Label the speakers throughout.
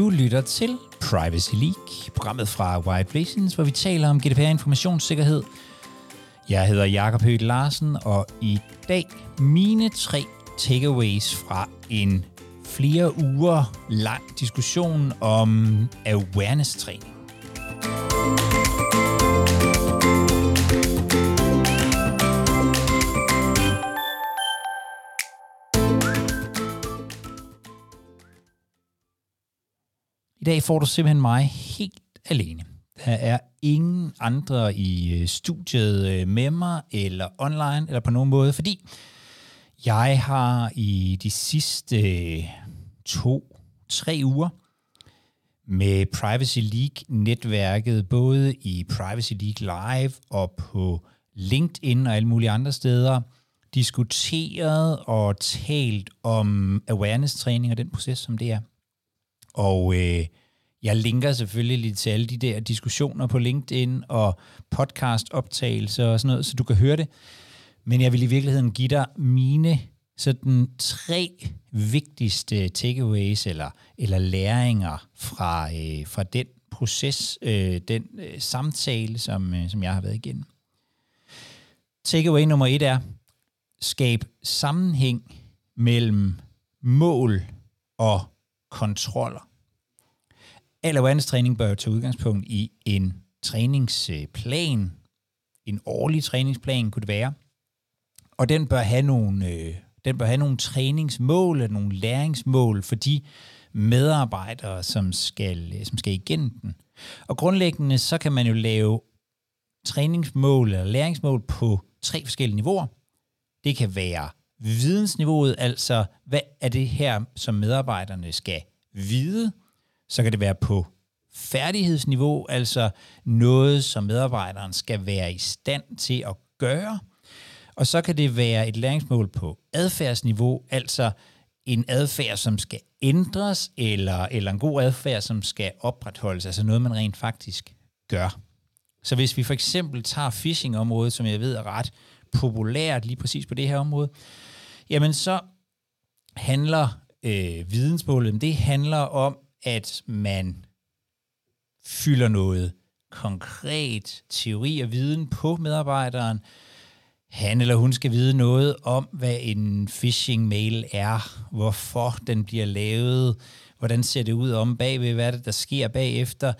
Speaker 1: Du lytter til Privacy League, programmet fra White Blations, hvor vi taler om GDPR informationssikkerhed. Jeg hedder Jakob Høgh Larsen, og i dag mine tre takeaways fra en flere uger lang diskussion om awareness-træning. I dag får du simpelthen mig helt alene. Der er ingen andre i øh, studiet øh, med mig, eller online, eller på nogen måde, fordi jeg har i de sidste øh, to, tre uger med Privacy League-netværket, både i Privacy League Live og på LinkedIn og alle mulige andre steder, diskuteret og talt om awareness-træning og den proces, som det er. Og øh, jeg linker selvfølgelig lidt til alle de der diskussioner på LinkedIn og podcast-optagelser og sådan noget, så du kan høre det. Men jeg vil i virkeligheden give dig mine sådan tre vigtigste takeaways eller, eller læringer fra, øh, fra den proces, øh, den øh, samtale, som, øh, som jeg har været igennem. Takeaway nummer et er, skab sammenhæng mellem mål og kontroller. Al awareness-træning bør tage udgangspunkt i en træningsplan, en årlig træningsplan kunne det være, og den bør have nogle, øh, den bør have nogle træningsmål nogle læringsmål for de medarbejdere, som skal, øh, som skal igennem den. Og grundlæggende så kan man jo lave træningsmål eller læringsmål på tre forskellige niveauer. Det kan være vidensniveauet, altså hvad er det her, som medarbejderne skal vide. Så kan det være på færdighedsniveau, altså noget, som medarbejderen skal være i stand til at gøre. Og så kan det være et læringsmål på adfærdsniveau, altså en adfærd, som skal ændres, eller, eller en god adfærd, som skal opretholdes, altså noget, man rent faktisk gør. Så hvis vi for eksempel tager phishing-området, som jeg ved er ret populært lige præcis på det her område, jamen så handler øh, vidensmålet, det handler om, at man fylder noget konkret teori og viden på medarbejderen. Han eller hun skal vide noget om, hvad en phishing-mail er, hvorfor den bliver lavet, hvordan ser det ud om bagved, hvad er det, der sker bagefter,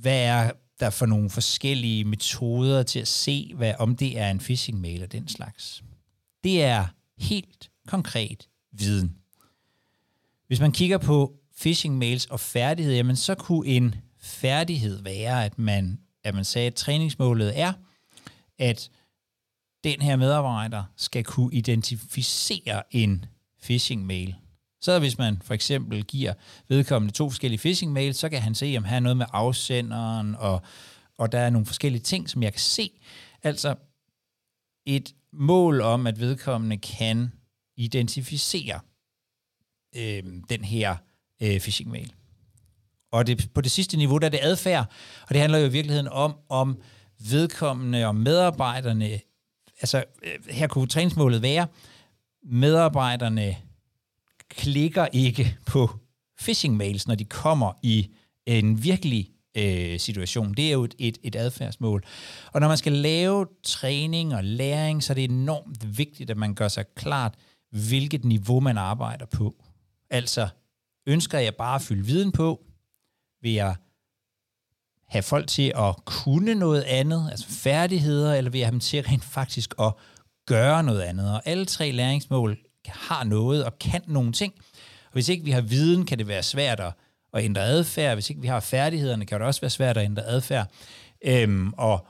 Speaker 1: hvad er der for nogle forskellige metoder til at se, hvad, om det er en phishing-mail og den slags. Det er helt konkret viden. Hvis man kigger på phishing-mails og færdighed, jamen så kunne en færdighed være, at man, at man sagde, at træningsmålet er, at den her medarbejder skal kunne identificere en phishing-mail. Så hvis man for eksempel giver vedkommende to forskellige phishing-mails, så kan han se, om han har noget med afsenderen, og, og der er nogle forskellige ting, som jeg kan se. Altså et mål om, at vedkommende kan identificere øh, den her øh, phishing-mail. Og det, på det sidste niveau, der er det adfærd, og det handler jo i virkeligheden om, om vedkommende og medarbejderne, altså øh, her kunne træningsmålet være, medarbejderne klikker ikke på phishing-mails, når de kommer i en virkelig øh, situation. Det er jo et, et, et adfærdsmål. Og når man skal lave træning og læring, så er det enormt vigtigt, at man gør sig klart, hvilket niveau man arbejder på. Altså, ønsker jeg bare at fylde viden på? Vil jeg have folk til at kunne noget andet, altså færdigheder, eller vil jeg have dem til rent faktisk at gøre noget andet? Og alle tre læringsmål har noget og kan nogle ting. Og hvis ikke vi har viden, kan det være svært at, at ændre adfærd. Hvis ikke vi har færdighederne, kan det også være svært at ændre adfærd. Øhm, og,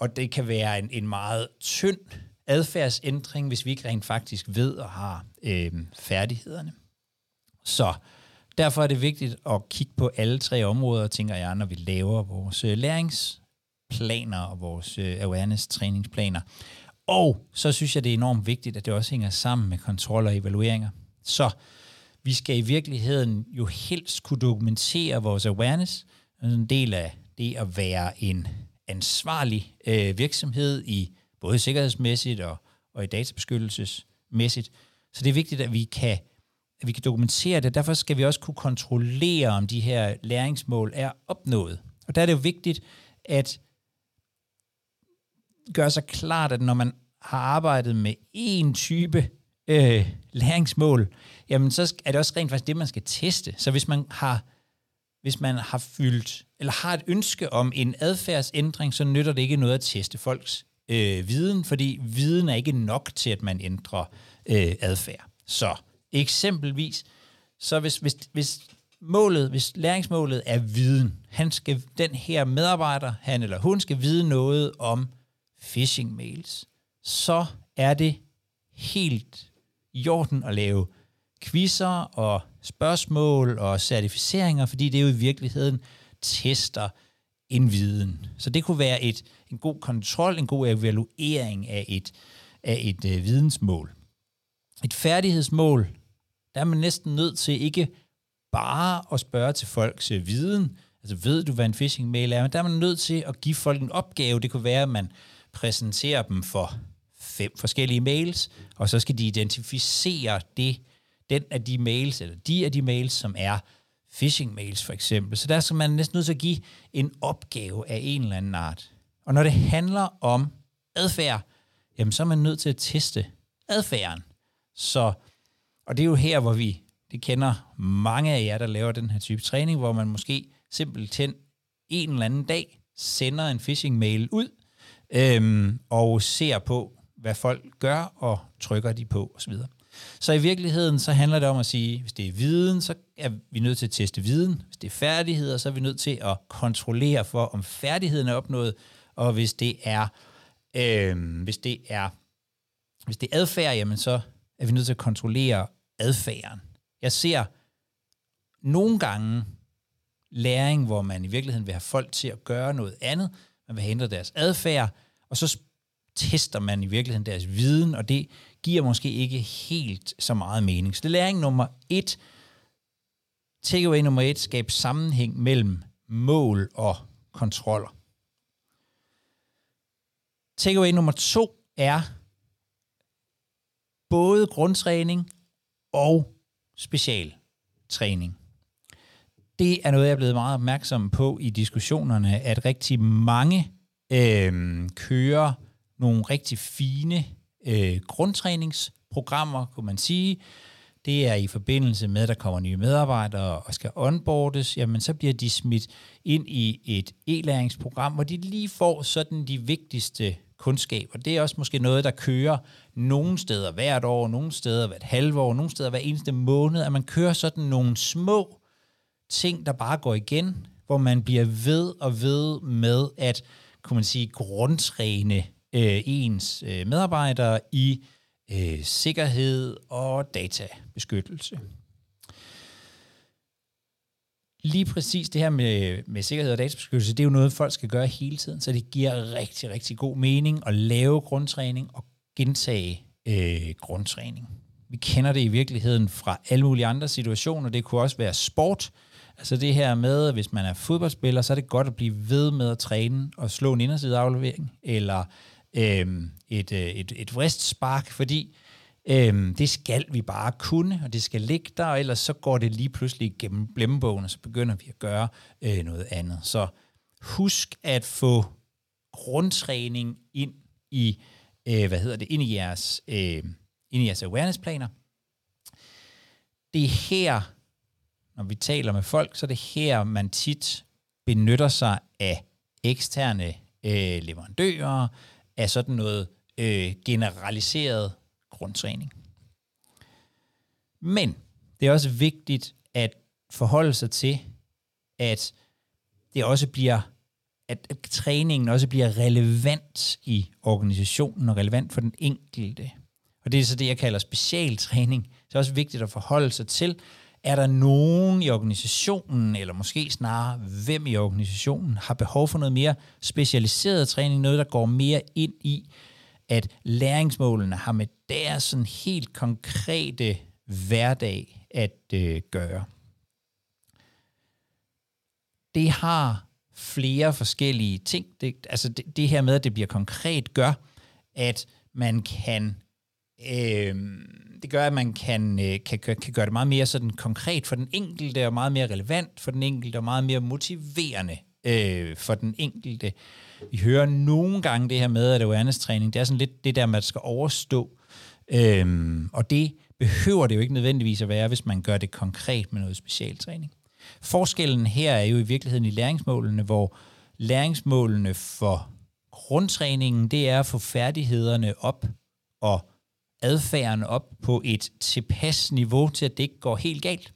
Speaker 1: og det kan være en, en meget tynd adfærdsændring, hvis vi ikke rent faktisk ved og har øhm, færdighederne. Så derfor er det vigtigt at kigge på alle tre områder, tænker jeg, når vi laver vores øh, læringsplaner og vores øh, awareness-træningsplaner. Og så synes jeg, det er enormt vigtigt, at det også hænger sammen med kontrol og evalueringer. Så vi skal i virkeligheden jo helst kunne dokumentere vores awareness, altså en del af det at være en ansvarlig øh, virksomhed i både sikkerhedsmæssigt og, og i databeskyttelsesmæssigt. Så det er vigtigt, at vi kan at vi kan dokumentere det. Derfor skal vi også kunne kontrollere, om de her læringsmål er opnået. Og der er det jo vigtigt at gøre sig klart, at når man har arbejdet med en type øh, læringsmål, jamen så er det også rent faktisk det, man skal teste. Så hvis man har hvis man har fyldt, eller har et ønske om en adfærdsændring, så nytter det ikke noget at teste folks øh, viden, fordi viden er ikke nok til, at man ændrer øh, adfærd. Så eksempelvis, så hvis, hvis, hvis målet, hvis læringsmålet er viden, han skal, den her medarbejder, han eller hun skal vide noget om phishing mails, så er det helt i orden at lave quizzer og spørgsmål og certificeringer, fordi det jo i virkeligheden tester en viden. Så det kunne være et, en god kontrol, en god evaluering af et, af et øh, vidensmål. Et færdighedsmål, der er man næsten nødt til ikke bare at spørge til folks øh, viden, altså ved du, hvad en phishing mail er, men der er man nødt til at give folk en opgave. Det kunne være, at man præsenterer dem for fem forskellige mails, og så skal de identificere det, den af de mails, eller de af de mails, som er phishing mails for eksempel. Så der skal man næsten nødt til at give en opgave af en eller anden art. Og når det handler om adfærd, jamen så er man nødt til at teste adfærden. Så, og det er jo her, hvor vi, det kender mange af jer, der laver den her type træning, hvor man måske simpelthen en eller anden dag sender en phishing-mail ud, øhm, og ser på, hvad folk gør, og trykker de på osv. Så i virkeligheden, så handler det om at sige, hvis det er viden, så er vi nødt til at teste viden. Hvis det er færdigheder, så er vi nødt til at kontrollere for, om færdigheden er opnået. Og hvis det er, øh, hvis det er, hvis det er adfærd, jamen så er vi nødt til at kontrollere adfærden. Jeg ser nogle gange læring, hvor man i virkeligheden vil have folk til at gøre noget andet. Man vil hindre deres adfærd, og så tester man i virkeligheden deres viden, og det giver måske ikke helt så meget mening. Så det er læring nummer et. Takeaway nummer et, skab sammenhæng mellem mål og kontroller. Takeaway nummer to er både grundtræning og specialtræning. Det er noget, jeg er blevet meget opmærksom på i diskussionerne, at rigtig mange øh, kører nogle rigtig fine øh, grundtræningsprogrammer, kunne man sige. Det er i forbindelse med, at der kommer nye medarbejdere og skal onboardes, jamen så bliver de smidt ind i et e-læringsprogram, hvor de lige får sådan de vigtigste kundskaber. Det er også måske noget, der kører nogle steder hvert år, nogle steder hvert halve år, nogle steder hver eneste måned, at man kører sådan nogle små ting, der bare går igen, hvor man bliver ved og ved med at, kunne man sige, grundtræne øh, ens øh, medarbejdere i øh, sikkerhed og databeskyttelse. Lige præcis det her med, med sikkerhed og databeskyttelse, det er jo noget, folk skal gøre hele tiden, så det giver rigtig, rigtig god mening at lave grundtræning og gentage øh, grundtræning. Vi kender det i virkeligheden fra alle mulige andre situationer. Det kunne også være sport. Altså det her med, hvis man er fodboldspiller, så er det godt at blive ved med at træne og slå en indersideaflevering, eller øh, et, øh, et, et vristspark, fordi øh, det skal vi bare kunne, og det skal ligge der, og ellers så går det lige pludselig gennem blemmebogen, og så begynder vi at gøre øh, noget andet. Så husk at få grundtræning ind i, øh, hvad hedder det, ind i jeres, øh, ind i jeres awareness-planer. Det er her, når vi taler med folk, så er det her, man tit benytter sig af eksterne øh, leverandører, af sådan noget øh, generaliseret grundtræning. Men det er også vigtigt at forholde sig til, at det også bliver, at, træningen også bliver relevant i organisationen og relevant for den enkelte. Og det er så det, jeg kalder specialtræning. Det er også vigtigt at forholde sig til, er der nogen i organisationen, eller måske snarere hvem i organisationen, har behov for noget mere specialiseret træning, noget der går mere ind i, at læringsmålene har med deres sådan helt konkrete hverdag at øh, gøre. Det har flere forskellige ting. Det, altså det, det her med, at det bliver konkret, gør, at man kan øh, det gør, at man kan, øh, kan, kan gøre det meget mere sådan konkret for den enkelte, og meget mere relevant for den enkelte, og meget mere motiverende øh, for den enkelte. Vi hører nogle gange det her med, at awareness-træning, det er sådan lidt det der, man skal overstå. Øhm, og det behøver det jo ikke nødvendigvis at være, hvis man gør det konkret med noget specialtræning. Forskellen her er jo i virkeligheden i læringsmålene, hvor læringsmålene for grundtræningen, det er at få færdighederne op og adfærden op på et tilpas niveau til, at det ikke går helt galt.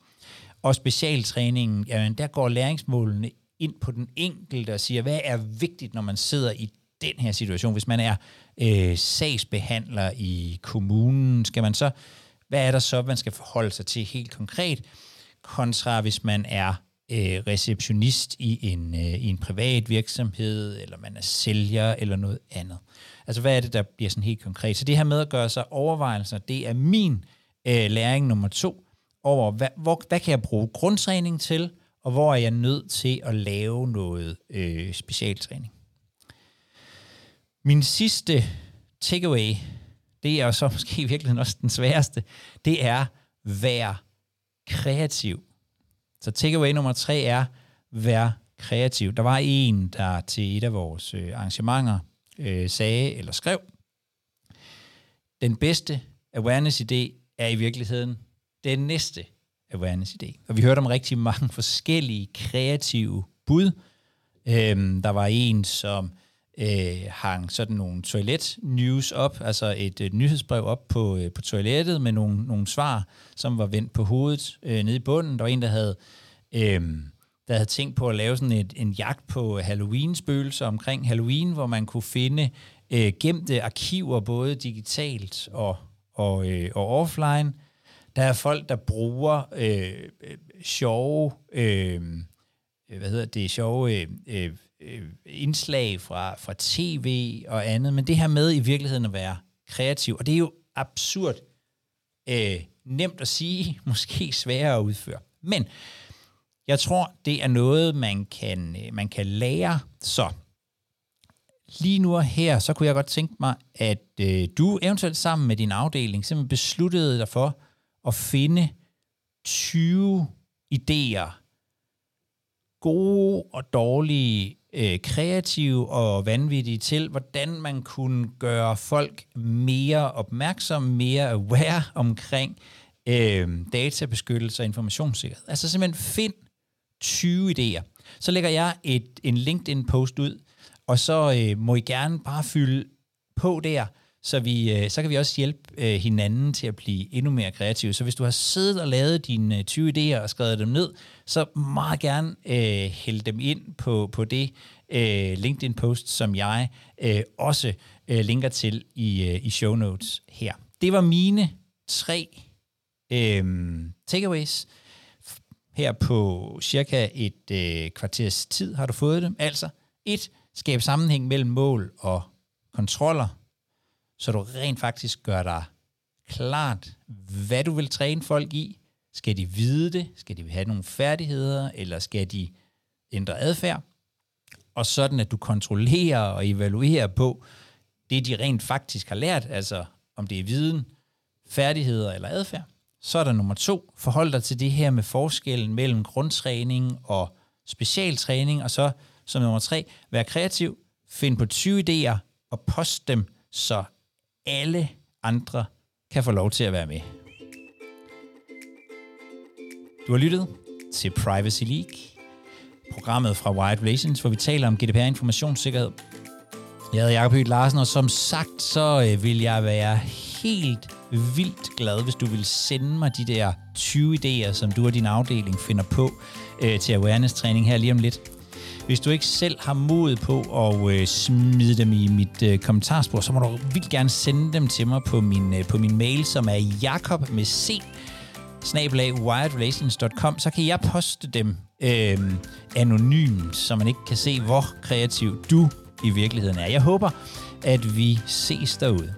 Speaker 1: Og specialtræningen, jamen, der går læringsmålene ind på den enkelte og siger, hvad er vigtigt, når man sidder i den her situation? Hvis man er øh, sagsbehandler i kommunen, skal man så, hvad er der så, man skal forholde sig til helt konkret, kontra hvis man er øh, receptionist i en, øh, i en privat virksomhed, eller man er sælger, eller noget andet. Altså, hvad er det, der bliver sådan helt konkret? Så det her med at gøre sig overvejelser, det er min øh, læring nummer to, over, hvad, hvor, hvad kan jeg bruge grundtræning til, og hvor er jeg nødt til at lave noget øh, specialtræning. Min sidste takeaway, det er så måske i virkeligheden også den sværeste, det er, vær kreativ. Så takeaway nummer tre er, vær kreativ. Der var en, der til et af vores øh, arrangementer øh, sagde eller skrev, den bedste awareness-idé er i virkeligheden den næste awareness-idé. Og vi hørte om rigtig mange forskellige kreative bud. Øhm, der var en, som øh, hang sådan nogle toilet-news op, altså et, øh, nyhedsbrev op på, øh, på toilettet med nogle, nogle svar, som var vendt på hovedet øh, nede i bunden. Der var en, der havde, øh, der havde tænkt på at lave sådan et, en jagt på Halloween-spøgelser omkring Halloween, hvor man kunne finde øh, gemte arkiver, både digitalt og, og, øh, og offline, der er folk, der bruger øh, øh, sjove, øh, hvad hedder det, sjove øh, øh, øh, indslag fra, fra tv og andet, men det her med i virkeligheden at være kreativ, og det er jo absurd øh, nemt at sige, måske sværere at udføre. Men jeg tror, det er noget, man kan, øh, man kan lære. Så lige nu og her, så kunne jeg godt tænke mig, at øh, du eventuelt sammen med din afdeling simpelthen besluttede dig for, at finde 20 idéer, gode og dårlige, øh, kreative og vanvittige til, hvordan man kunne gøre folk mere opmærksomme, mere aware omkring øh, databeskyttelse og informationssikkerhed. Altså simpelthen find 20 idéer. Så lægger jeg et, en LinkedIn-post ud, og så øh, må I gerne bare fylde på der, så, vi, øh, så kan vi også hjælpe øh, hinanden til at blive endnu mere kreative. Så hvis du har siddet og lavet dine øh, 20 idéer og skrevet dem ned, så meget gerne øh, hælde dem ind på, på det øh, LinkedIn-post, som jeg øh, også øh, linker til i, øh, i show notes her. Det var mine tre øh, takeaways. Her på cirka et øh, kvarters tid har du fået dem. Altså, et, skab sammenhæng mellem mål og kontroller så du rent faktisk gør dig klart, hvad du vil træne folk i. Skal de vide det? Skal de have nogle færdigheder? Eller skal de ændre adfærd? Og sådan, at du kontrollerer og evaluerer på det, de rent faktisk har lært, altså om det er viden, færdigheder eller adfærd. Så er der nummer to, forhold dig til det her med forskellen mellem grundtræning og specialtræning, og så som nummer tre, vær kreativ, find på 20 idéer og post dem, så alle andre kan få lov til at være med. Du har lyttet til Privacy League, programmet fra Wired Relations, hvor vi taler om GDPR informationssikkerhed. Jeg hedder Jacob Høgh Larsen, og som sagt, så øh, vil jeg være helt vildt glad, hvis du vil sende mig de der 20 idéer, som du og din afdeling finder på øh, til awareness-træning her lige om lidt. Hvis du ikke selv har mod på at øh, smide dem i mit øh, kommentarspor, så må du vildt gerne sende dem til mig på min, øh, på min mail, som er jakob med c snabelag wiredrelations.com, så kan jeg poste dem øh, anonymt, så man ikke kan se, hvor kreativ du i virkeligheden er. Jeg håber, at vi ses derude.